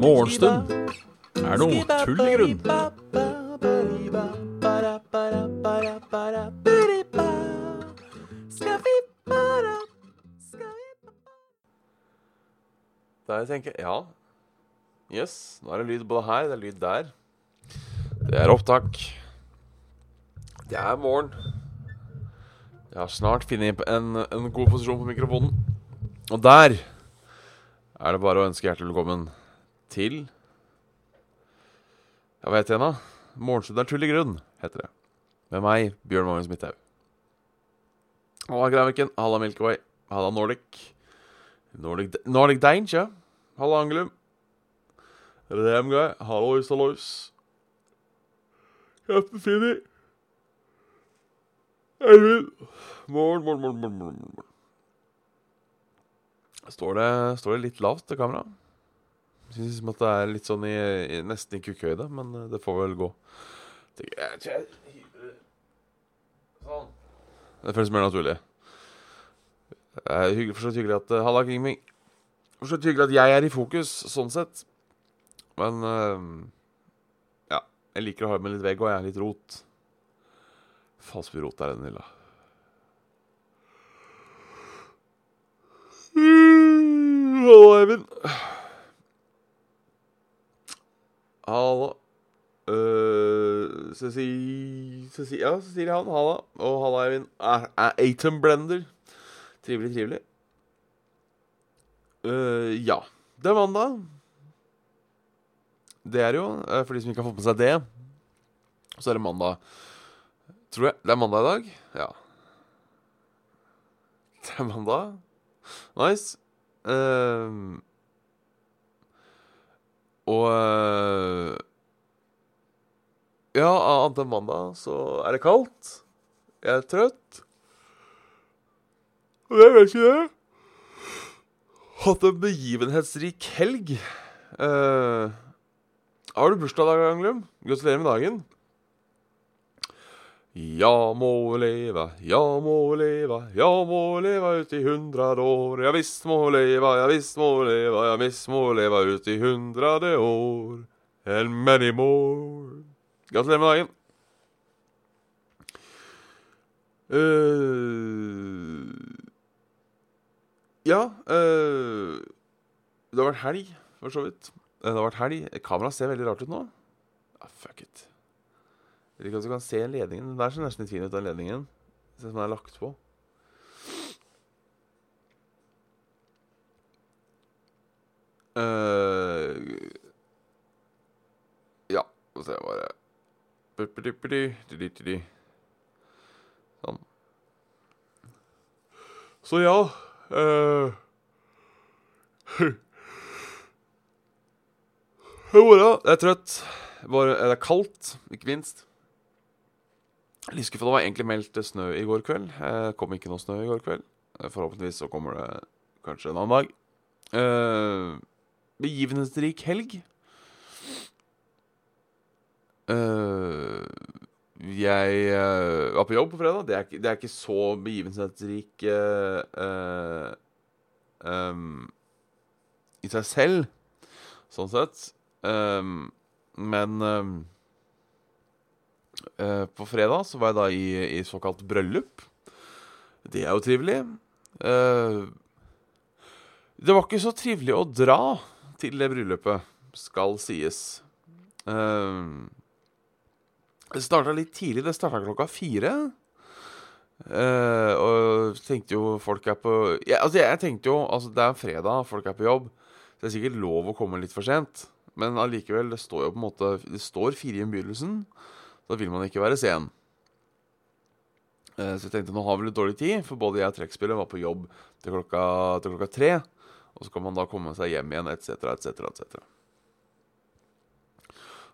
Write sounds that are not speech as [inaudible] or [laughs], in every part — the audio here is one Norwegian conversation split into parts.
Morgenstund er noe tull i grunn. Der tenker jeg Ja. Yes, nå er det lyd både her, det er lyd der. Det er opptak. Det er morgen. Jeg har snart funnet en, en god posisjon på mikrofonen. Og der er det bare å ønske hjertelig velkommen til Ja, hva heter den, da? Morgenstund er tull i grunn, heter det. Med meg, Bjørn Magnus Midthaug. Halla, Graviken. Halla, Milkway. Halla, Nordic. Nordic, Nordic Danger. Halla, Angelum. Remguy. Hallois, hallois. Captain Finny. Eivind. Morgen, morgen, morgen, morgen, morgen, morgen. Står det, står det litt lavt til kamera? Syns det er litt sånn i, i nesten i kukkhøyde, men eh, det får vel gå. Det Sånn. Det føles mer naturlig. Det er hyggelig, for så hyggelig at uh, Halla, Kingming. For så hyggelig at jeg er i fokus, sånn sett. Men uh, Ja. Jeg liker å ha med litt vegg, og jeg er litt rot. Falsk mye rot er den lilla. Hallo, Eivind. Hallo. Uh, Ceci... Ceci... Ja, Cecilie Han. Halla. Og halla, Eivind. Atom Blender. Trivelig, trivelig. Uh, ja. Det er mandag. Det er jo, uh, for de som ikke har fått med seg det, så er det mandag. Tror jeg. Det er mandag i dag. Ja. [laughs] Det er mandag. Nice. Uh, og uh, Ja, annet enn mandag så er det kaldt. Jeg er trøtt. Og jeg vet ikke det. Hatt en begivenhetsrik helg. Uh, har du bursdag i dag, Anglum? Gratulerer med dagen. Ja må leva, ja må leva, ja må leva ut i hundrade år. Ja visst må leva, ja visst må leva, ja visst må leva ut i hundrade år. And many more. Gratulerer med dagen. Uh, ja uh, Det har vært helg, for så vidt. Eh, Det har vært helg. Kameraet ser veldig rart ut nå. Ah, fuck it. Jeg ikke om du kan se ledningen. Den der ser nesten litt fin ut, den ledningen. Ut som den er lagt på. Uh, ja, ser jeg bare. Sånn. Så ja [laughs] uh, jeg er trøtt. Bare, det er kaldt, ikke minst. Det var egentlig meldt snø i går kveld. Det kom ikke noe snø i går kveld. Eh, Forhåpentligvis så kommer det kanskje en annen dag. Eh, begivenhetsrik helg. Uh, jeg uh, var på jobb på fredag. Det er, det er ikke så begivenhetsrik uh, um, i seg selv, sånn sett. Um, men eh, på fredag så var jeg da i, i såkalt bryllup. Det er jo trivelig. Uh, det var ikke så trivelig å dra til det bryllupet, skal sies. Uh, det starta litt tidlig. Det starta klokka fire. Uh, og tenkte jo folk er på ja, Altså, jeg tenkte jo Altså, det er fredag, folk er på jobb. Så det er sikkert lov å komme litt for sent. Men allikevel, det står jo på en måte Det står fire i innbydelsen. Da vil man ikke være sen. Eh, så jeg tenkte nå har vi litt dårlig tid, for både jeg og trekkspillet var på jobb til klokka, til klokka tre. Og så kan man da komme seg hjem igjen, etc., etc., etc.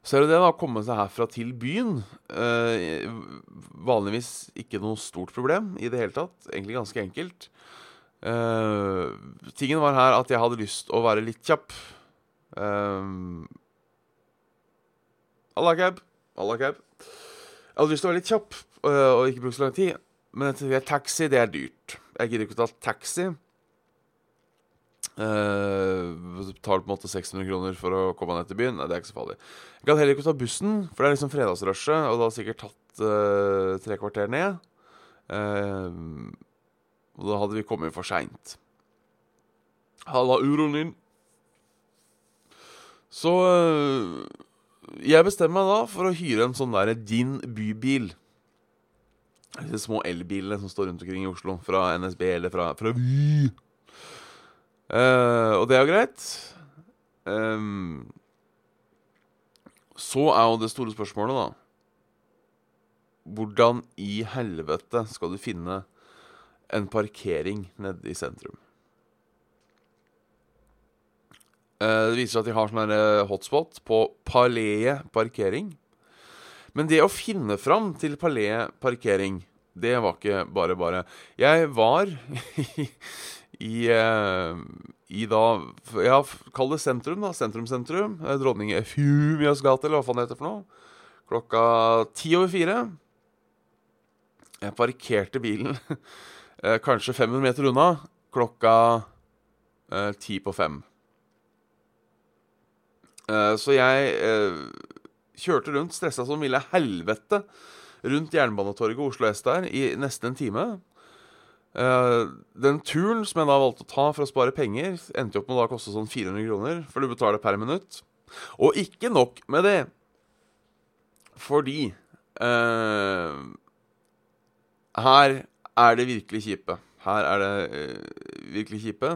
Så er det det da, å komme seg herfra til byen. Eh, vanligvis ikke noe stort problem i det hele tatt. Egentlig ganske enkelt. Eh, tingen var her at jeg hadde lyst å være litt kjapp. Uh, Alla cab. Alla cab. Jeg hadde lyst til å være litt kjapp eh, og ikke bruke så lang tid. men jeg tenker, taxi, det er dyrt. Jeg gidder ikke å ta taxi. Uh, betaler på en måte 600 kroner for å komme ned til byen. Nei, det er ikke så farlig. Jeg kan heller ikke ta bussen, for det er liksom fredagsrushet, og det har sikkert tatt uh, tre kvarter ned. Uh, og da hadde vi kommet for seint. Halla, uroen din. Så jeg bestemmer meg da for å hyre en sånn derre Din bybil. Disse små elbilene som står rundt omkring i Oslo, fra NSB eller fra, fra Vy. Uh, og det er jo greit. Um, så er jo det store spørsmålet, da Hvordan i helvete skal du finne en parkering nede i sentrum? Uh, det viser at de har sånn hotspot på Palais parkering. Men det å finne fram til Palais parkering, det var ikke bare bare. Jeg var [laughs] i, i, i da Ja, kall det sentrum, da. Sentrum-sentrum. Dronning Efumias gate, eller hva faen det heter for noe. Klokka ti over fire. Jeg parkerte bilen [laughs] kanskje 500 meter unna. Klokka ti på fem. Så jeg kjørte rundt, stressa som ville helvete, rundt Jernbanetorget Oslo S der i nesten en time. Uh, den turen som jeg da valgte å ta for å spare penger, endte opp med å koste sånn 400 kroner, for du betaler per minutt. Og ikke nok med det, fordi eh, Her er det virkelig kjipe. Her er det eh, virkelig kjipe.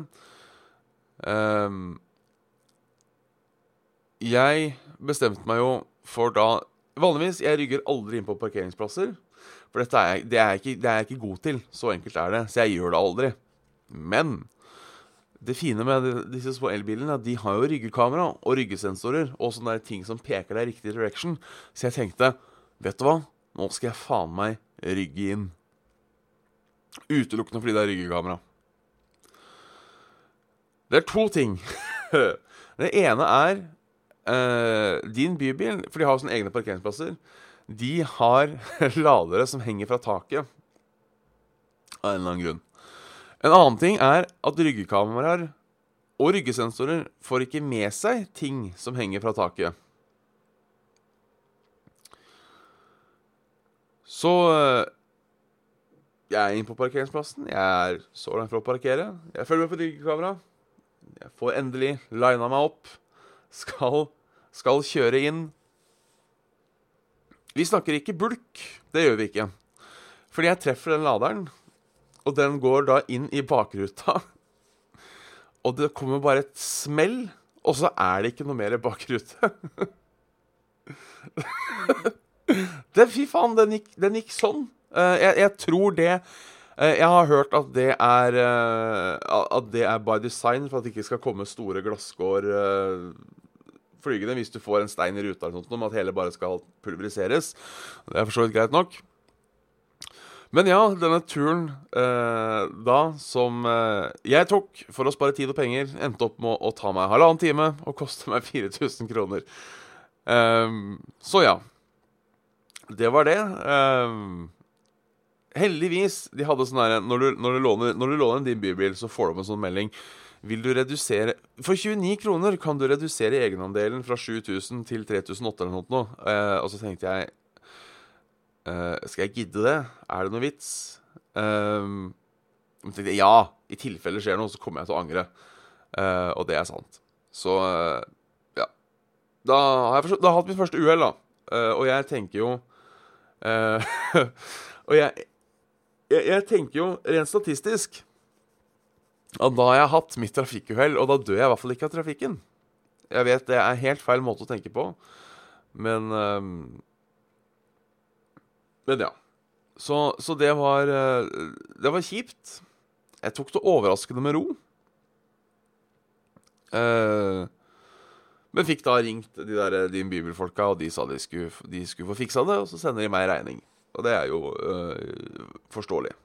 Jeg bestemte meg jo for da Vanligvis jeg rygger aldri inn på parkeringsplasser. For dette er, det, er ikke, det er jeg ikke god til. Så enkelt er det. Så jeg gjør det aldri. Men det fine med disse små elbilene de har jo ryggekamera og ryggesensorer og sånne der ting som peker deg i riktig direction. Så jeg tenkte, vet du hva? Nå skal jeg faen meg rygge inn. Utelukkende fordi det er ryggekamera. Det er to ting. [laughs] det ene er uh, din bybil, for de har jo sånne egne parkeringsplasser de har [laughs] ladere som henger fra taket. Av en eller annen grunn. En annen ting er at ryggekameraer og ryggesensorer får ikke med seg ting som henger fra taket. Så eh, jeg er inne på parkeringsplassen. Jeg er så langt fra å parkere. Jeg følger med på ryggekamera. Jeg får endelig lina meg opp. Skal, skal kjøre inn. Vi snakker ikke bulk. Det gjør vi ikke. Fordi jeg treffer den laderen, og den går da inn i bakruta. Og det kommer bare et smell, og så er det ikke noe mer bakrute. [laughs] det, fy faen, den gikk, den gikk sånn. Uh, jeg, jeg, tror det uh, Jeg har hørt at det er uh, At det er by design for at det ikke skal komme store glasskår flygende hvis du får en stein i ruta, eller sånt, om at hele bare skal pulveriseres. Det er for så vidt greit nok. Men ja, denne turen eh, da som eh, jeg tok for å spare tid og penger, endte opp med å ta meg halvannen time og koste meg [laughs] 4000 kroner. Um, så ja. Det var det. Um, heldigvis, de hadde sånn herre når, når, når, du låner din bybil, så får du opp en sånn melding vil du redusere For 29 kroner kan du redusere egenandelen fra 7000 til 3800 eller noe. Eh, og så tenkte jeg eh, Skal jeg gidde det? Er det noe vits? Eh, tenkte ja, i tilfelle skjer noe, så kommer jeg til å angre. Eh, og det er sant. Så eh, ja. Da har jeg, da har jeg hatt mitt første uhell, da. Eh, og jeg tenker jo [laughs] Og jeg, jeg, jeg tenker jo rent statistisk og da har jeg hatt mitt trafikkuhell, og da dør jeg i hvert fall ikke av trafikken. Jeg vet det er helt feil måte å tenke på, men um, Men ja. Så, så, det var uh, Det var kjipt. Jeg tok det overraskende med ro. Uh, men fikk da ringt de der Din Bibelfolka, og de sa de skulle, de skulle få fiksa det, og så sender de meg regning. Og det er jo uh, forståelig.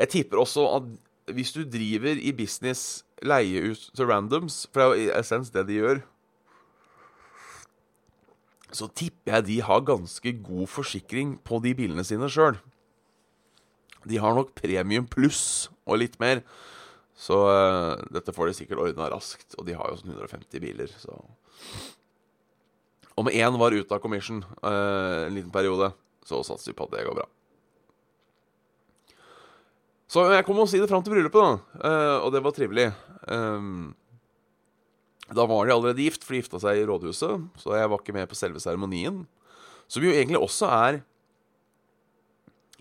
Jeg tipper også at hvis du driver i business, leie ut til randoms, for det er jo i essens det de gjør så tipper jeg de har ganske god forsikring på de bilene sine sjøl. De har nok premium pluss og litt mer. Så uh, dette får de sikkert ordna raskt. Og de har jo sånn 150 biler, så Om én var ute av commission uh, en liten periode, så satser vi på at det går bra. Så jeg kom og si det fram til bryllupet, da. Uh, og det var trivelig. Um, da var de allerede gift, for de gifta seg i rådhuset. Så jeg var ikke med på selve seremonien. Som jo egentlig også er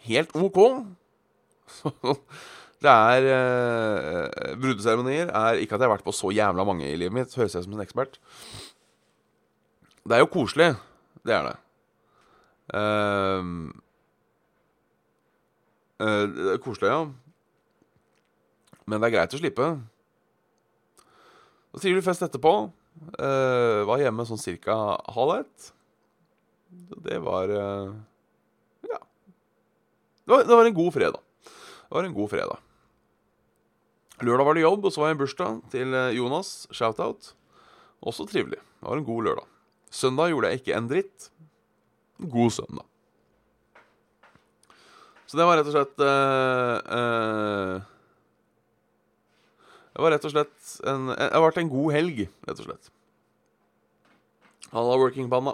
helt OK. [laughs] det er uh, Brudeseremonier er Ikke at jeg har vært på så jævla mange i livet mitt, høres jeg som en ekspert. Det er jo koselig. Det er det. Uh, uh, det er koselig, ja. Men det er greit å slippe. Så trivelig fest etterpå. Uh, var hjemme sånn cirka halv ett. Det var uh, Ja. Det var, det var, en god fredag. Det var en god fredag. Lørdag var det jobb, og så var det en bursdag til eh, Jonas. Shout-out. Også trivelig. Det var en god lørdag. Søndag gjorde jeg ikke en dritt. God søndag. Så det var rett og slett uh, det var rett og slett en, Det har vært en god helg, rett og slett. Halla, working-banda.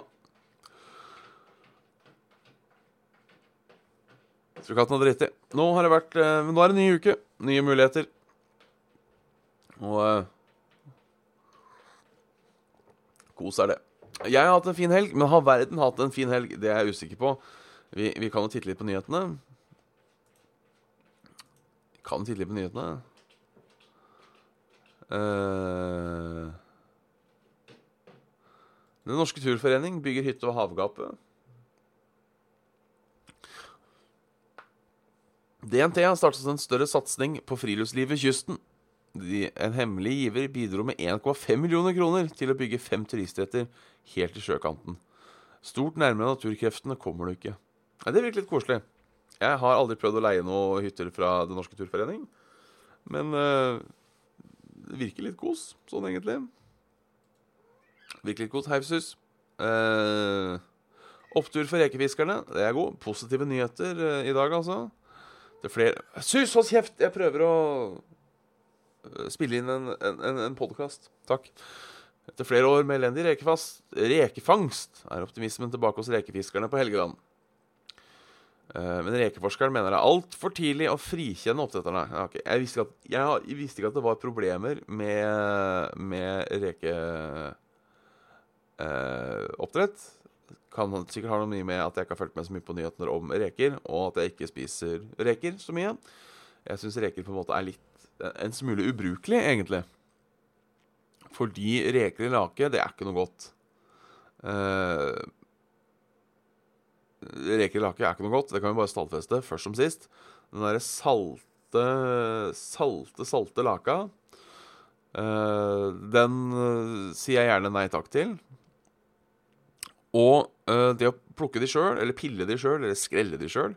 Tror ikke hatt noe dritt i. Nå har det vært uh, Nå er det en ny uke. Nye muligheter. Og eh, Kos er det. Jeg har hatt en fin helg, men har verden hatt en fin helg? Det er jeg usikker på. Vi, vi kan jo titte litt på nyhetene. Kan tidlig på nyhetene. Uh, Den norske turforening bygger hytte og havgapet. DNT har startet en større satsing på friluftsliv ved kysten. De, en hemmelig giver bidro med 1,5 millioner kroner til å bygge fem turistretter helt til sjøkanten. Stort nærmere naturkreftene kommer du ikke. Ja, det virker litt koselig. Jeg har aldri prøvd å leie noen hytter fra Den norske turforening. Men uh, det virker litt kos, sånn egentlig. Virker litt kos. Heivsus. Uh, opptur for rekefiskerne. Det er god. Positive nyheter uh, i dag, altså. Det er flere Sus, hold kjeft! Jeg prøver å eh, spille inn en, en, en podkast. Takk. Etter flere år med elendig rekefast, rekefangst er optimismen tilbake hos rekefiskerne på Helgeland. Eh, men rekeforskeren mener det er altfor tidlig å frikjenne oppdretterne. Okay. Jeg, visste at, jeg, visste ikke at, det var problemer med, med rekeoppdrett. Eh, kan sikkert ha noe mye med at jeg ikke har fulgt med så mye på nyhetene om reker, og at jeg ikke spiser reker så mye. Jeg syns reker på en måte er litt en smule ubrukelig, egentlig. Fordi reker i lake, det er ikke noe godt. Eh, reker i lake er ikke noe godt. Det kan vi bare stadfeste først som sist. Den derre salte, salte, salte laka, uh, den uh, sier jeg gjerne nei takk til. Og uh, det å plukke de sjøl, eller pille de sjøl, eller skrelle de sjøl,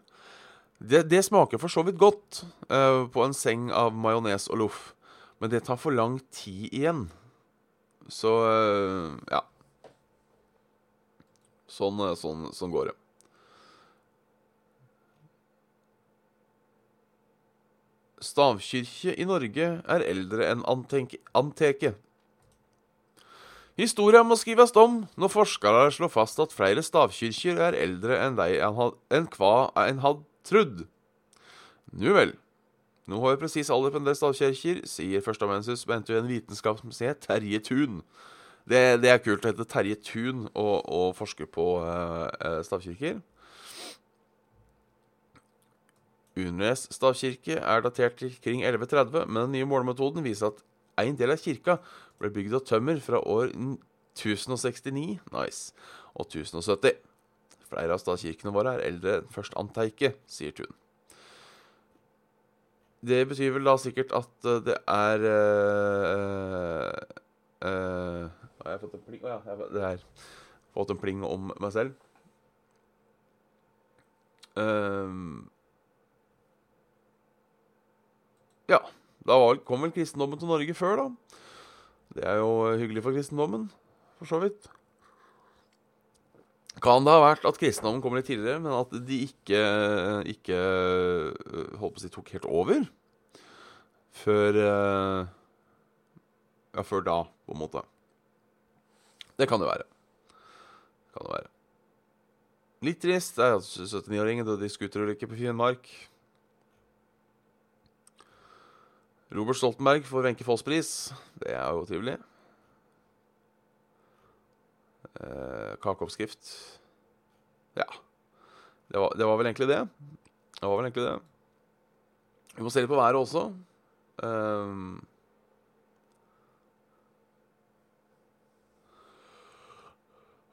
det, det, smaker for så vidt godt på en seng av majones og loff. Men det tar for lang tid igjen. Så ja. Sånn, sånn, sånn går det. Stavkirke i Norge er eldre enn anteke. Historia må skrives om når forskere slår fast at flere stavkirker er eldre enn de enn hva en hadde trodd. Nu vel. Nå har vi presis alder på en del stavkirker, sier førsteamanuensis NTU en vitenskapsmuseet Terje Thun. Det, det, er kult å hete Terje Thun og, og forske på uh, stavkirker. Urnes stavkirke er datert til kring 1130, men den nye målemetoden viser at en del av kirka ble bygd av tømmer fra år 1069 nice, og 1070. Flere av stavkirkene våre er eldre enn først Anteike, sier Tun. Det betyr vel da sikkert at eh, det er øh, øh, Har jeg fått en pling? Oh, ja, jeg har fått en pling om meg selv. Uh, Ja, da kom vel kristendommen til Norge før, da. Det er jo hyggelig for kristendommen, for så vidt. Kan det ha vært at kristendommen kom litt tidligere, men at de ikke, ikke håper holdt på å si tok helt over? Før Ja, før da, på en måte. Det kan det være. Kan det være. Litt trist. Det er at 79-åringen døde i skuterulykke på Finnmark. Robert Stoltenberg får Wenche Foss-pris. Det er jo trivelig. Eh, kakeoppskrift. Ja. Det var, det var vel egentlig det. Det var vel egentlig det. Vi må se litt på været også. Um,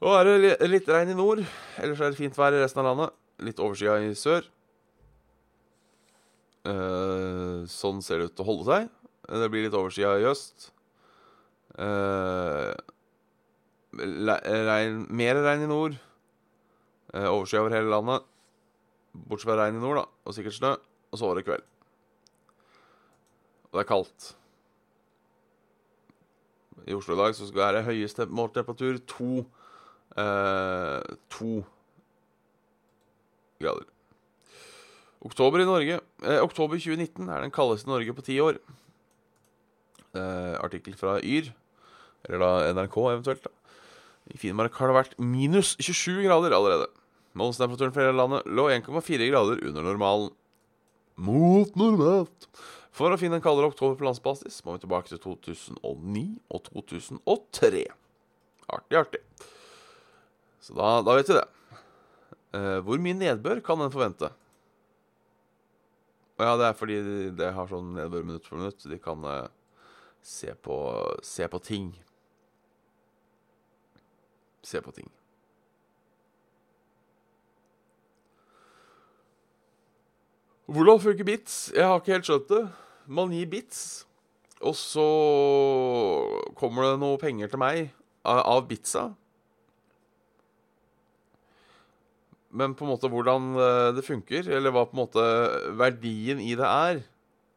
og er det litt regn i nord. Ellers er det fint vær i resten av landet. Litt overskya i sør. Eh, sånn ser det ut til å holde seg. Det blir litt overskya i øst. Uh, regn, mer regn i nord. Uh, overskya over hele landet. Bortsett fra regn i nord, da. Og sikkert snø. Og så var det kveld. Og det er kaldt. I Oslo i dag så skal det være høyeste målt temperatur to eh, To grader. Oktober i Norge. Eh, oktober 2019 er den kaldeste Norge på ti år. Eh, artikkel fra Yr. Eller da NRK eventuelt. da. I Finnmark har det vært minus 27 grader allerede. Målstemperaturen for hele landet lå 1,4 grader under normalen. Mot normalt. For å finne en kaldere oktober på landsbasis må vi tilbake til 2009 og 2003. Artig, artig. Så da, da vet vi det. Eh, hvor mye nedbør kan en forvente? Ja, det er fordi de, de har sånn nedbør minutt for minutt. De kan eh, se, på, se på ting. Se på ting. Hvordan funker bits? Jeg har ikke helt skjønt det. Man gir bits, og så kommer det noe penger til meg av, av bitsa. Men på en måte hvordan eh, det funker, eller hva på en måte verdien i det er,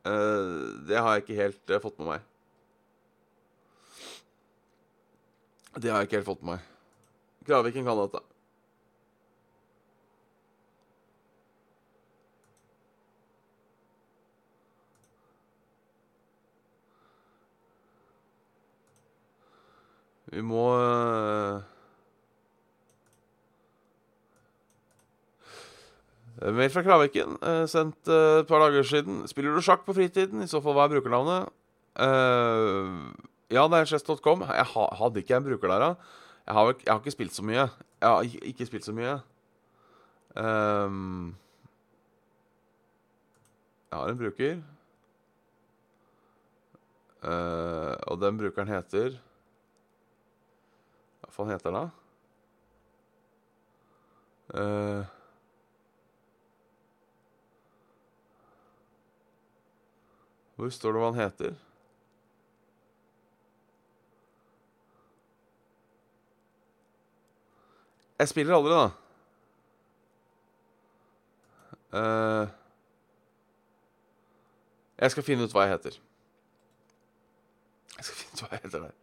eh, det har jeg ikke helt eh, fått med meg. Det har jeg ikke helt fått med meg. Kraviken kan dette. Vi må Mail fra Kraviken, øh, sendt øh, et par dager siden. Spiller du sjakk på fritiden? I så fall, hva er brukernavnet? Uh, ja, det er chess.com. Jeg ha, hadde ikke en bruker der, da? Jeg har, jeg har ikke spilt så mye. Jeg har ikke, spilt så mye. Um, jeg har en bruker. Uh, og den brukeren heter Hva faen heter den, da? Eh, hvor står det hva han heter? Jeg spiller aldri, da. Uh, jeg skal finne ut hva jeg heter. Jeg skal finne ut hva jeg heter der.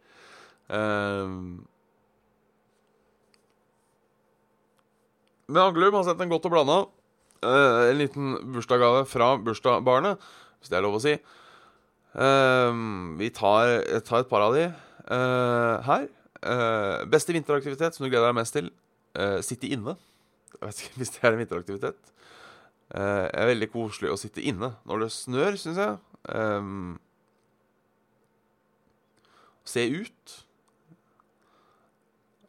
Uh, men Anglum har sendt en godt og blanda. Uh, en liten bursdagsgave fra bursdagsbarnet, hvis det er lov å si. Ehm, vi tar, tar et par av de uh, her. Uh, beste vinteraktivitet som du gleder deg mest til? Uh, sitte inne. Jeg vet ikke [laughs] hvis det er en vinteraktivitet. Uh, det er veldig koselig å sitte inne når det snør, syns jeg. Um, se ut.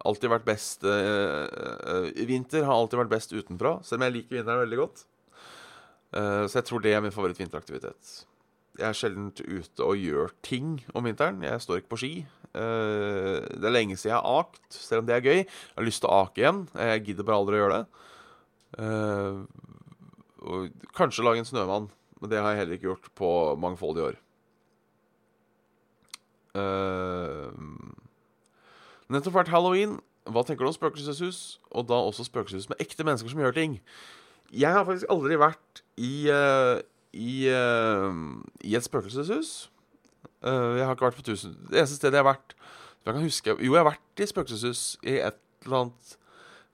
Alltid vært best Vinter har alltid vært best utenfra, selv om jeg liker vinteren veldig godt. Så jeg tror det er min favoritt-vinteraktivitet. Jeg er sjelden ute og gjør ting om vinteren. Jeg står ikke på ski. Eh, det er lenge siden jeg har akt, selv om det er gøy. Jeg har lyst til å ake igjen. Jeg gidder bare aldri å gjøre det. Eh, og kanskje lage en snømann, men det har jeg heller ikke gjort på mangfoldige år. Eh, nettopp vært halloween. Hva tenker du om spøkelseshus? Og da også spøkelseshus med ekte mennesker som gjør ting. Jeg har faktisk aldri vært i, i, uh, i et spøkelseshus. Uh, jeg har ikke vært på tusen Det eneste stedet jeg har vært jeg kan huske Jo, jeg har vært i spøkelseshus i et eller annet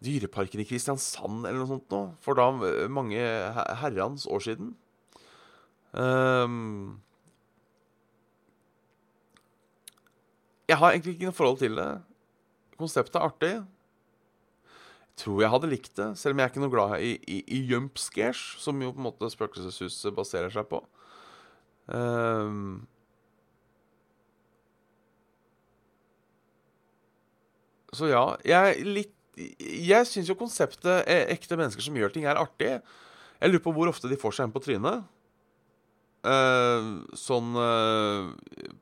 Dyreparken i Kristiansand eller noe sånt nå, for da eh, mange herrenes år siden. Um, jeg har egentlig ikke noe forhold til det. Konseptet er artig. Tror jeg hadde likt det, selv om jeg er ikke noe glad i, i, i jump scares, som jo på en måte Spøkelseshuset baserer seg på. Um, så ja, jeg litt Jeg syns jo konseptet eh, ekte mennesker som gjør ting, er artig. Jeg lurer på hvor ofte de får seg en på trynet. Uh, sånn uh,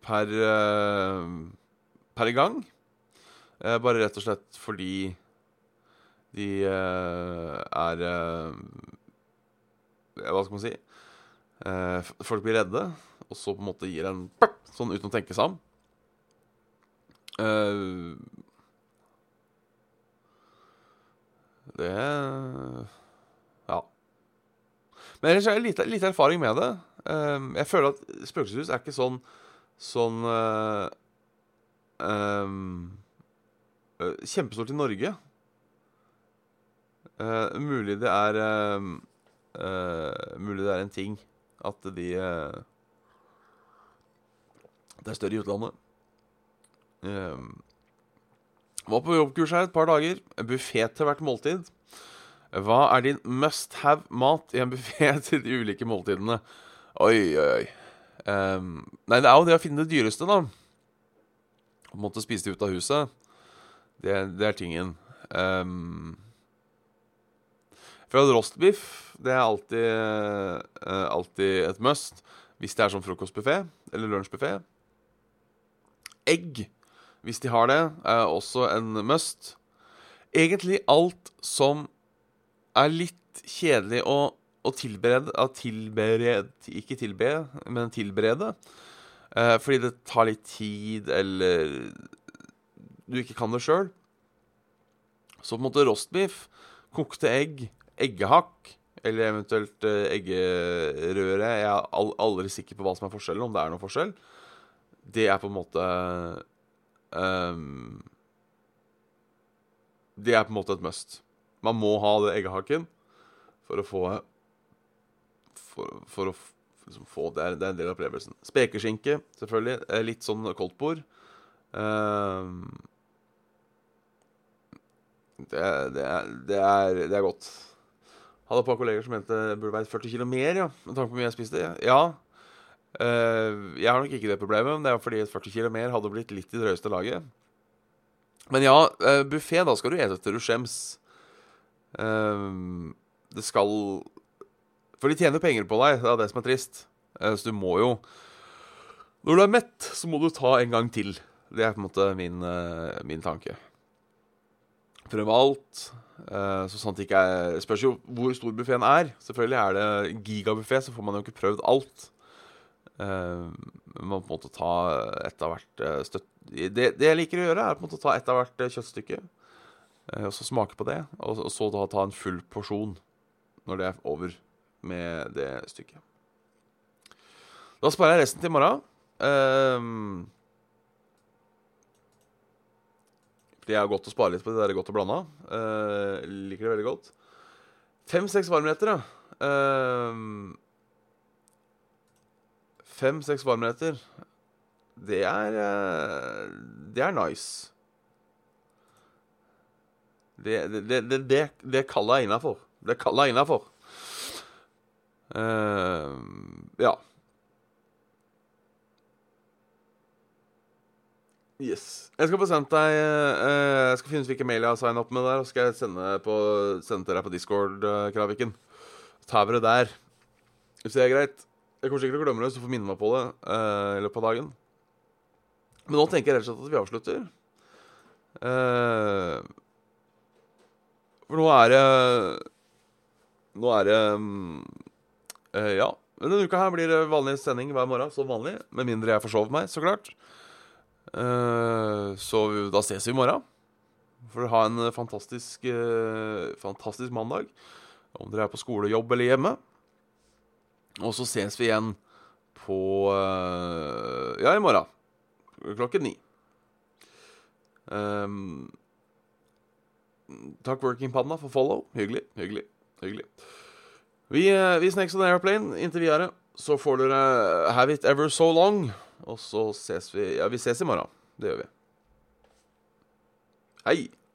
per uh, per gang. Eh, bare rett og slett fordi de eh, er eh, Hva skal man si? Eh, folk blir redde, og så på en måte gir en sånn uten å tenke seg om. Det Ja. Men ellers har jeg lite, lite erfaring med det. Jeg føler at spøkelseshus er ikke sånn sånn eh, Kjempestort i Norge. Eh, mulig det er uh, uh, Mulig det er en ting at de Det er større i utlandet. Ehm, var på jobbkurs her et par dager. Buffé til hvert måltid. Hva er din must have-mat i en [laughs] buffé til de ulike måltidene? Oi, oi, oi. Um, nei, det er jo det å finne det dyreste, da. Måtte spise det ut av huset. Det, det er tingen. Um, for rostbiff, det er alltid, eh, alltid et must. Hvis det er sånn frokostbuffé eller lunsjbuffé. Egg, hvis de har det, er også en must. Egentlig alt som er litt kjedelig å, å tilberede, tilberede Ikke tilbe, men tilberede. Eh, fordi det tar litt tid, eller du ikke kan det sjøl. Så på en måte rostbiff, kokte egg, eggehakk eller eventuelt eh, eggerøre. Jeg er al aldri sikker på hva som er forskjellen, om det er noen forskjell. Det er på en måte um, Det er på en måte et must. Man må ha det eggehakken for å få For, for å liksom få det er, det er en del av opplevelsen. Spekeskinke, selvfølgelig. eh, Litt sånn koldtbord. Um, det, det, det, er, det er godt. Hadde et par kolleger som mente det burde være 40 kilo mer, ja, med tanke på mye jeg spiste. Ja. Uh, jeg har nok ikke det problemet, men det er fordi 40 kilo mer hadde blitt litt i drøyeste laget. Men ja, uh, buffé, da skal du ete til du skjems. Uh, det skal For de tjener penger på deg, det er det som er trist. Uh, så du må jo Når du er mett, så må du ta en gang til. Det er på en måte min, min tanke. Prøve alt. eh, så det ikke er Spørs jo hvor stor buffeen er. Selvfølgelig er det gigabuffé, så får man jo ikke prøvd alt. Men man må på en måte ta et av hvert eh, støtt... Det, det jeg liker å gjøre, er på en måte ta et av hvert eh, kjøttstykke. eh, og så smake på det, og så da ta en full porsjon når det er over med det stykket. Da sparer jeg resten til i morgen. Ehm, er godt å spare litt på det der godt og blanda. Uh, liker det veldig godt. Fem-seks varmretter, ja. Uh, Fem-seks varmretter. Det er uh, Det er nice. Det, det, det, det, det, det kaller jeg innafor. Det kaller jeg innafor. Uh, ja. Yes. Jeg skal få sendt deg eh, Jeg skal finne ut hvilke mail jeg har signa opp med der, og skal jeg sende, på, sende til deg på Discord, uh, Kraviken. Ta tar det der. Hvis det er greit. Jeg kommer sikkert til å glemme det, så du får minne meg på det eh, i løpet av dagen. Men nå tenker jeg rett og slett at vi avslutter. Eh, for nå er det Nå er det um, eh, Ja. Denne uka her blir det vanlig sending hver morgen, som vanlig. Med mindre jeg forsover meg, så klart. Eh, så da ses vi i morgen. For ha en eh, fantastisk, eh, fantastisk mandag. Om dere er på skole, jobb eller hjemme. Og så ses vi igjen på Ja, i morgen. Klokken ni. Um, takk Working Panda for follow. Hyggelig, hyggelig, hyggelig. Vi, vi snakkes on airplane inntil videre. Så får dere have it ever so long. Og så ses vi Ja, vi ses i morgen. Det gjør vi. Hei.